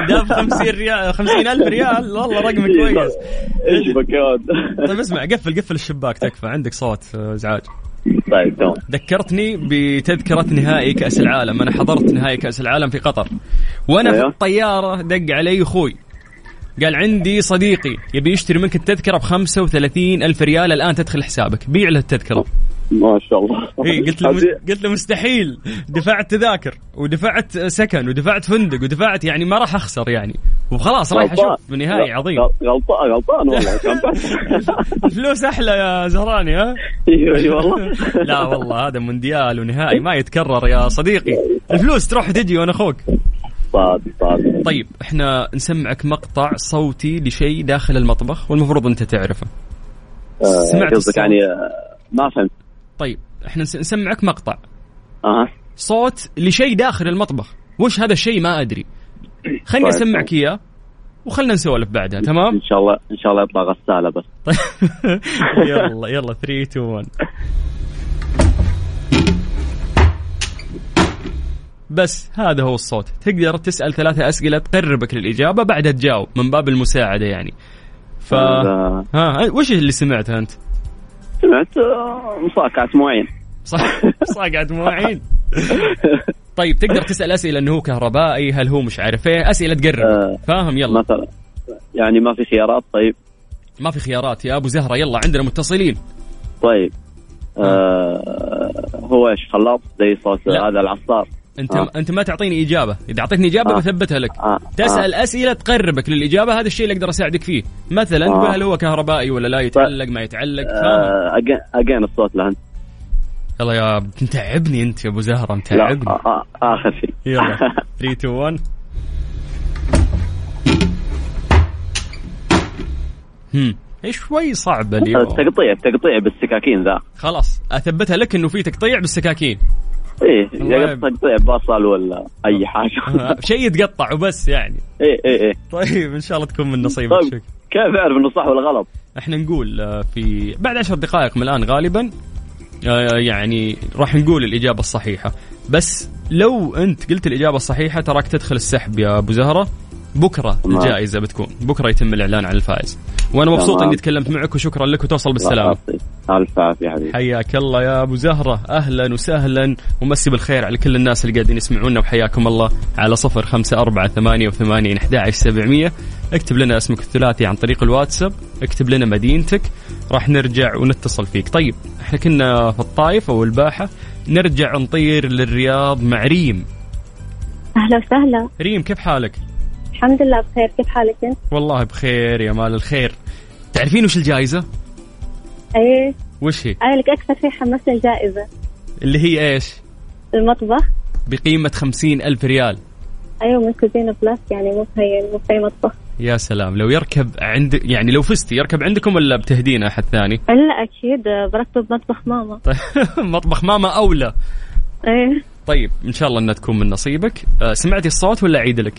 [SPEAKER 1] دافع 50 ريال 50 ألف ريال. والله رقم كويس.
[SPEAKER 8] إيش بك يا ولد؟ [laughs]
[SPEAKER 1] طيب اسمع قفل قفل الشباك تكفى. عندك صوت آه، ازعاج
[SPEAKER 8] طيب تمام.
[SPEAKER 1] ذكرتني بتذكرة نهائي كأس العالم. أنا حضرت نهائي كأس العالم في قطر. وأنا في
[SPEAKER 8] أيوه.
[SPEAKER 1] الطيارة دق علي أخوي. قال عندي صديقي يبي يشتري منك التذكرة ب 35 ألف ريال. الآن تدخل حسابك. بيع له التذكرة.
[SPEAKER 8] ما شاء الله.
[SPEAKER 1] إيه قلت له قلت له مستحيل. دفعت تذاكر ودفعت سكن ودفعت فندق ودفعت يعني ما راح أخسر يعني. وخلاص رايح. أشوف نهائي عظيم.
[SPEAKER 8] غلطان غلطان والله. [laughs]
[SPEAKER 1] الفلوس أحلى يا زهراني ها؟
[SPEAKER 8] اي والله. [laughs]
[SPEAKER 1] لا والله هذا مونديال ونهائي ما يتكرر يا صديقي. الفلوس تروح وتجي وأنا أخوك.
[SPEAKER 8] صادق صادق
[SPEAKER 1] طيب إحنا نسمعك مقطع صوتي لشيء داخل المطبخ والمفروض أنت تعرفه.
[SPEAKER 8] آه،
[SPEAKER 1] سمعت
[SPEAKER 8] قصدك؟ يعني آه، ما فهمت.
[SPEAKER 1] طيب إحنا نس- نسمعك مقطع.
[SPEAKER 8] أها
[SPEAKER 1] صوت لشيء داخل المطبخ. وش هذا الشيء؟ ما أدري. خليني
[SPEAKER 8] طيب.
[SPEAKER 1] أسمعك إياه وخلنا نسولف بعدها تمام؟
[SPEAKER 8] إن شاء الله إن شاء الله يطلع غسالة بس. [laughs]
[SPEAKER 1] يلا يلا 3 2 1 بس هذا هو الصوت. تقدر تسأل ثلاثة أسئلة تقربك للإجابة بعدها تجاوب من باب المساعدة يعني. ف ها وش اللي سمعته أنت؟
[SPEAKER 8] سمعت آه، مصاكعة مواعين
[SPEAKER 1] صح صاقعة مواعين طيب تقدر تسأل أسئلة أنه هو كهربائي هل هو مش عارف إيه؟ أسئلة تقرب.
[SPEAKER 8] آه.
[SPEAKER 1] فاهم يلا.
[SPEAKER 8] مثلا يعني ما في خيارات؟ طيب.
[SPEAKER 1] ما في خيارات. يا أبو زهرة يلا عندنا متصلين.
[SPEAKER 8] طيب. آه. هو إيش خلاط زي صوت. هذا العصار.
[SPEAKER 1] انت
[SPEAKER 8] آه.
[SPEAKER 1] انت ما تعطيني إجابة. إذا أعطيتني إجابة
[SPEAKER 8] آه.
[SPEAKER 1] بثبتها لك.
[SPEAKER 8] آه.
[SPEAKER 1] تسأل أسئلة تقربك للإجابة هذا الشيء اللي أقدر أساعدك فيه. مثلا
[SPEAKER 8] آه.
[SPEAKER 1] هل هو كهربائي ولا لا يتعلق ما يتعلق
[SPEAKER 8] آه اجين الصوت لهن.
[SPEAKER 1] يلا يا متعبني أنت يا أبو
[SPEAKER 8] زهرة
[SPEAKER 1] متعبني
[SPEAKER 8] آه آه آخر شيء.
[SPEAKER 1] يلا. 3 2 1 هم. إيش شوي صعبه اليوم.
[SPEAKER 8] تقطيع تقطيع بالسكاكين ذا.
[SPEAKER 1] خلاص أثبتها لك إنه في تقطيع بالسكاكين.
[SPEAKER 8] إيه
[SPEAKER 1] والله.
[SPEAKER 8] يا تقطيع بصل ولا أي حاجة. [laughs]
[SPEAKER 1] شيء يتقطع وبس يعني.
[SPEAKER 8] إيه إيه إيه.
[SPEAKER 1] طيب إن شاء الله تكون من نصيبك.
[SPEAKER 8] طيب
[SPEAKER 1] شكرا.
[SPEAKER 8] كيف اعرف إنه صح ولا غلط؟
[SPEAKER 1] إحنا نقول آه، في بعد عشر دقائق من الآن غالبا آه، يعني راح نقول الإجابة الصحيحة. بس لو أنت قلت الإجابة الصحيحة تراك تدخل السحب يا أبو زهرة.
[SPEAKER 8] بكرة.
[SPEAKER 1] الجائزة بتكون. بكرة يتم الإعلان عن الفائز. وأنا مبسوط. إني تكلمت معك وشكرا لك وتوصل بالسلامة.
[SPEAKER 8] الف عافيه حبيبي.
[SPEAKER 1] حياك الله يا أبو زهرة. أهلا وسهلا. ومسي بالخير على كل الناس اللي قاعدين يسمعونا وحياكم الله على صفر خمسة أربعة ثمانية وثمانين أحد سبعمية. اكتب لنا اسمك الثلاثي عن طريق الواتساب. اكتب لنا مدينتك. راح نرجع ونتصل فيك. طيب إحنا كنا في الطايف أو الباحة. نرجع نطير للرياض مع ريم.
[SPEAKER 7] أهلا وسهلا.
[SPEAKER 1] ريم كيف حالك؟
[SPEAKER 7] الحمد لله بخير. كيف حالك أنت؟
[SPEAKER 1] والله بخير يا مال الخير. تعرفين وش الجائزة؟
[SPEAKER 7] إيه.
[SPEAKER 1] وش هي؟
[SPEAKER 7] أنا لك أكثر شيء حمسني الجائزة.
[SPEAKER 1] اللي هي إيش؟
[SPEAKER 7] المطبخ.
[SPEAKER 1] بقيمة خمسين ألف ريال.
[SPEAKER 7] أيوة من كوزينة بلاس يعني مو في مو في مطبخ.
[SPEAKER 1] يا سلام لو يركب عند يعني لو فزتي يركب عندكم ولا بتهدينا أحد ثاني؟
[SPEAKER 7] لا أكيد بركب مطبخ ماما.
[SPEAKER 1] طيب [laughs] مطبخ ماما أولى.
[SPEAKER 7] إيه.
[SPEAKER 1] طيب إن شاء الله إنها تكون من نصيبك. أه، سمعتي الصوت ولا أعيد لك؟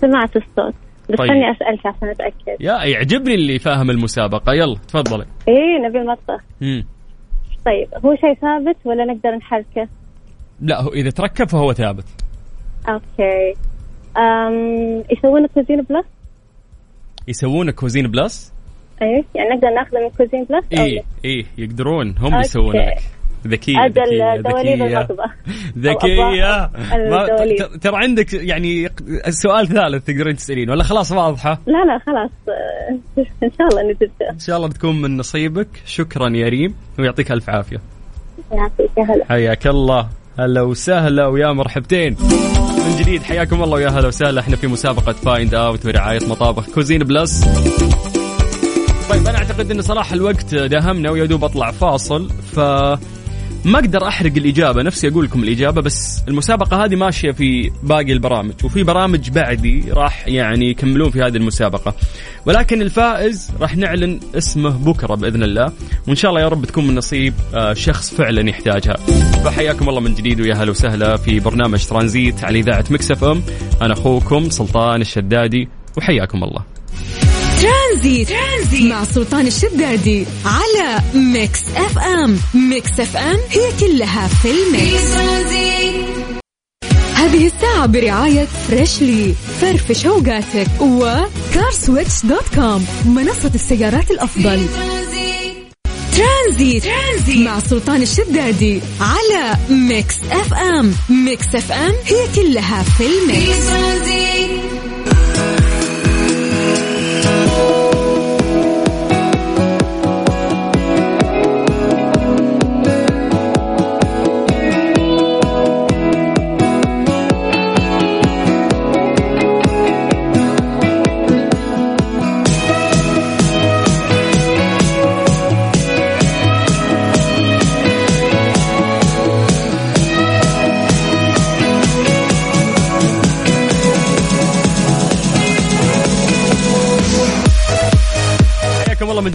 [SPEAKER 7] سمعت الصوت. بس
[SPEAKER 1] طيب.
[SPEAKER 7] خلني أسألك عشان أتأكد
[SPEAKER 1] يا يعجبني اللي فاهم المسابقة يلا تفضلي
[SPEAKER 7] إيه نبي المطبخ
[SPEAKER 1] مم.
[SPEAKER 7] طيب هو شيء ثابت ولا نقدر نحركه؟
[SPEAKER 1] لا هو إذا تركب فهو ثابت
[SPEAKER 7] okay أم يسوون Cuisine Plus؟
[SPEAKER 1] يسوون Cuisine Plus؟
[SPEAKER 7] إيه يعني نقدر ناخذه من Cuisine Plus؟ أو إيه؟
[SPEAKER 1] إيه يقدرون هم
[SPEAKER 7] okay.
[SPEAKER 1] يسوون لك ذكية ذكية ذكية. [laughs] ذكية. ترى عندك يعني سؤال ثالث تقدرين تسألين ولا خلاص واضحة؟
[SPEAKER 7] لا لا خلاص. [laughs] إن شاء الله نجد
[SPEAKER 1] إن شاء الله تكون من نصيبك. شكرا يا ريم ويعطيك ألف عافية.
[SPEAKER 7] يعطيك هلا
[SPEAKER 1] حياك الله. هلا وسهلا ويا مرحبتين. من جديد حياكم الله ويا هلا وسهلا. إحنا في مسابقة Find Out برعاية مطابخ Cuisine Plus طيب أنا أعتقد إن صراحة الوقت داهمنا ويا دوب أطلع فاصل ف ما أقدر أحرق الإجابة. نفسي أقول لكم الإجابة بس المسابقة هذه ماشية في باقي البرامج وفي برامج بعدي راح يعني يكملون في هذه المسابقة. ولكن الفائز راح نعلن اسمه بكرة بإذن الله وإن شاء الله يا رب تكون من نصيب آه، شخص فعلا يحتاجها. فحياكم الله من جديد ويا هلا وسهلا في برنامج ترانزيت على إذاعة Mix FM. أنا أخوكم سلطان الشدادي وحياكم الله.
[SPEAKER 2] Transit. Transit. مع سلطان الشدادي على Mix FM. Mix FM هي كلها في ال mix. هذه الساعة برعاية Freshly. فرفش اوقاتك و CarSwitch dot com. منصة السيارات الأفضل. Transit. Transit. مع سلطان الشدادي على Mix FM. Mix FM هي كلها في ال
[SPEAKER 1] mix. الله من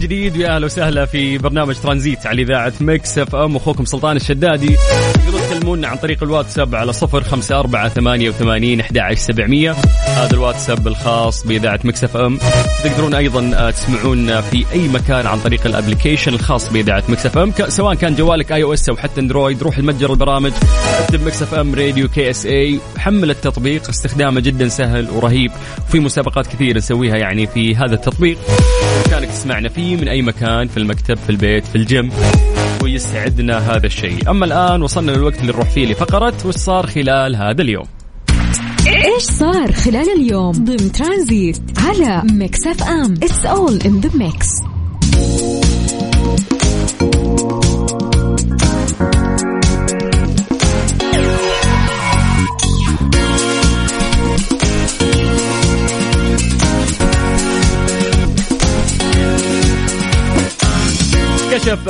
[SPEAKER 1] جديد. ويا أهلا وسهلا في برنامج ترانزيت على إذاعة Mix FM. أخوكم سلطان الشدادي. تقدرون تكلمونا عن طريق الواتساب على صفر خمسة أربعة ثمانية وثمانين أحد عشر سبعمية. هذا الواتساب الخاص بإذاعة Mix FM. تقدرون أيضا آه، تسمعونا في أي مكان عن طريق ال application الخاص بإذاعة Mix FM. سواء كان جوالك iOS أو حتى Android روح المتجر البرامج اكتب Mix FM Radio KSA حمل التطبيق استخدامه جدا سهل ورهيب وفي مسابقات كثير نسويها يعني في هذا التطبيق. بإمكانك تسمعنا فيه من أي مكان في المكتب في البيت في الجيم ويسعدنا هذا الشيء. أما الآن وصلنا للوقت اللي نروح فيه لفقرة وش صار خلال هذا اليوم؟
[SPEAKER 2] إيش صار خلال اليوم؟ ضمن ترانزيت على Mix FM. it's all in the
[SPEAKER 1] mix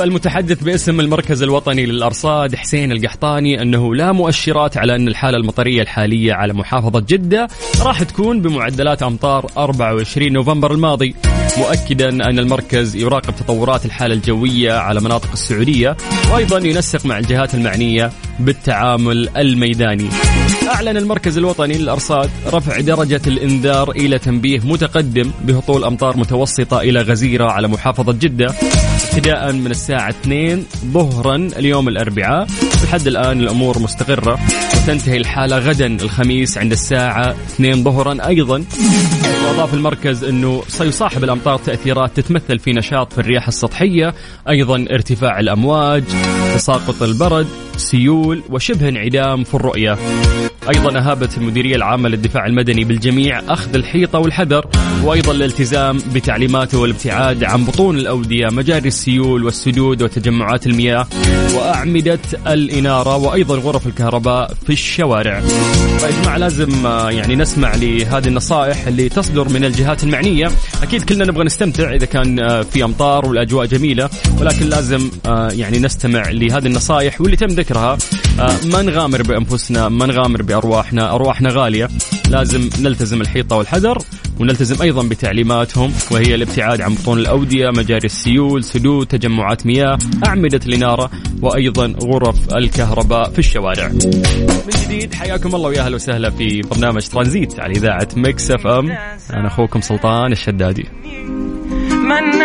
[SPEAKER 1] المتحدث باسم المركز الوطني للأرصاد حسين القحطاني أنه لا مؤشرات على أن الحالة المطرية الحالية على محافظة جدة راح تكون بمعدلات أمطار 24 نوفمبر الماضي مؤكدا أن المركز يراقب تطورات الحالة الجوية على مناطق السعودية وأيضا ينسق مع الجهات المعنية بالتعامل الميداني. أعلن المركز الوطني للأرصاد رفع درجة الإنذار إلى تنبيه متقدم بهطول أمطار متوسطة إلى غزيرة على محافظة جدة ابتداء من الساعة 2 ظهرا اليوم الأربعاء. لحد الآن الأمور مستقرة. وتنتهي الحالة غدا الخميس عند الساعة 2 ظهرا أيضا. وأضاف المركز أنه سيصاحب الأمطار تأثيرات تتمثل في نشاط في الرياح السطحية أيضا ارتفاع الأمواج تساقط البرد سيول وشبه انعدام في الرؤية. أيضا أهابت المديرية العامة للدفاع المدني بالجميع أخذ الحيطة والحذر وأيضا الالتزام بتعليماته والابتعاد عن بطون الأودية مجاري والسدود وتجمعات المياه وأعمدة الإنارة وأيضا غرف الكهرباء في الشوارع. فيا جماعة لازم آه، يعني نسمع لهذه النصائح اللي تصدر من الجهات المعنية، أكيد كلنا نبغى نستمتع إذا كان آه، في أمطار والأجواء جميلة، ولكن لازم آه، يعني نستمع لهذه النصائح واللي تم ذكرها. ما نغامر بأنفسنا، ما نغامر بأرواحنا، أرواحنا غالية، لازم نلتزم الحيطة والحذر. ونلتزم أيضا بتعليماتهم وهي الابتعاد عن بطون الأودية، مجاري السيول، سدود، تجمعات مياه، أعمدة الإنارة وأيضا غرف الكهرباء في الشوارع. من جديد حياكم الله ويا أهلا وسهلا في برنامج ترانزيت على إذاعة Mix FM أنا أخوكم سلطان الشدادي.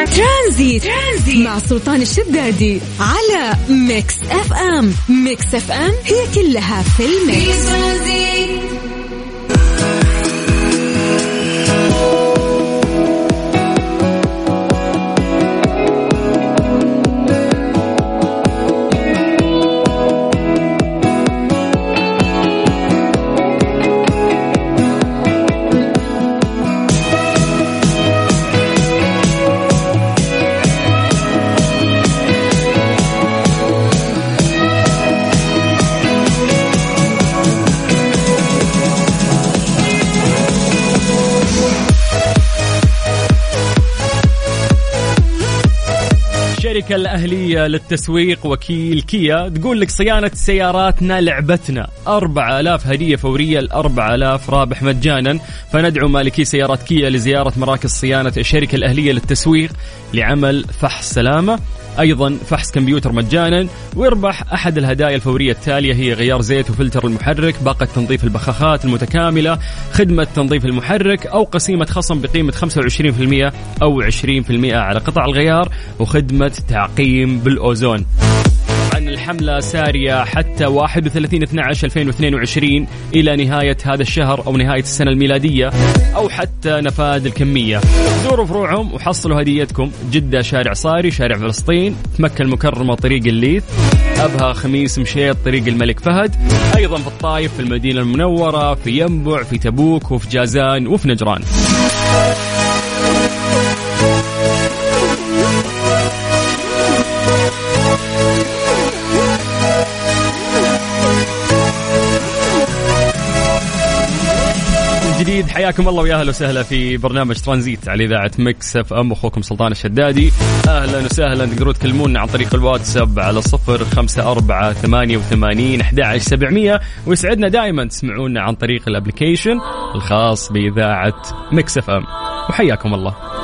[SPEAKER 2] ترانزيت. ترانزيت مع سلطان الشدادي على Mix FM ميكس إف إم هي كلها في الميكس
[SPEAKER 1] الشركة الأهلية للتسويق وكيل كيا تقول لك صيانة سياراتنا لعبتنا. 4000 هدية فورية ل 4000 رابح مجانا. فندعو مالكي سيارات كيا لزيارة مراكز صيانة الشركة الأهلية للتسويق لعمل فحص سلامة. أيضا فحص كمبيوتر مجانا. ويربح أحد الهدايا الفورية التالية هي غيار زيت وفلتر المحرك، باقة تنظيف البخاخات المتكاملة، خدمة تنظيف المحرك أو قسيمة خصم بقيمة 25% أو 20% على قطع الغيار وخدمة تعقيم بالأوزون. طبعا الحملة سارية حتى 31 12 2022 إلى نهاية هذا الشهر أو نهاية السنة الميلادية أو حتى نفاذ الكمية. زوروا فروعهم وحصلوا هديتكم. جدة شارع صاري شارع فلسطين مكة المكرمة طريق الليث. أبها خميس مشيط طريق الملك فهد. أيضا في الطايف في المدينة المنورة في ينبع في تبوك وفي جازان وفي نجران. جديد حياكم الله ويا أهلا وسهلا في برنامج ترانزيت على إذاعة Mix FM. أخوكم سلطان الشدادي. أهلا وسهلا تقدرون تكلمونا عن طريق الواتساب على صفر خمسة أربعة ثمانية وثمانين أحد سبعمية. ويسعدنا دائما تسمعونا عن طريق ال application الخاص بإذاعة Mix FM. وحياكم الله.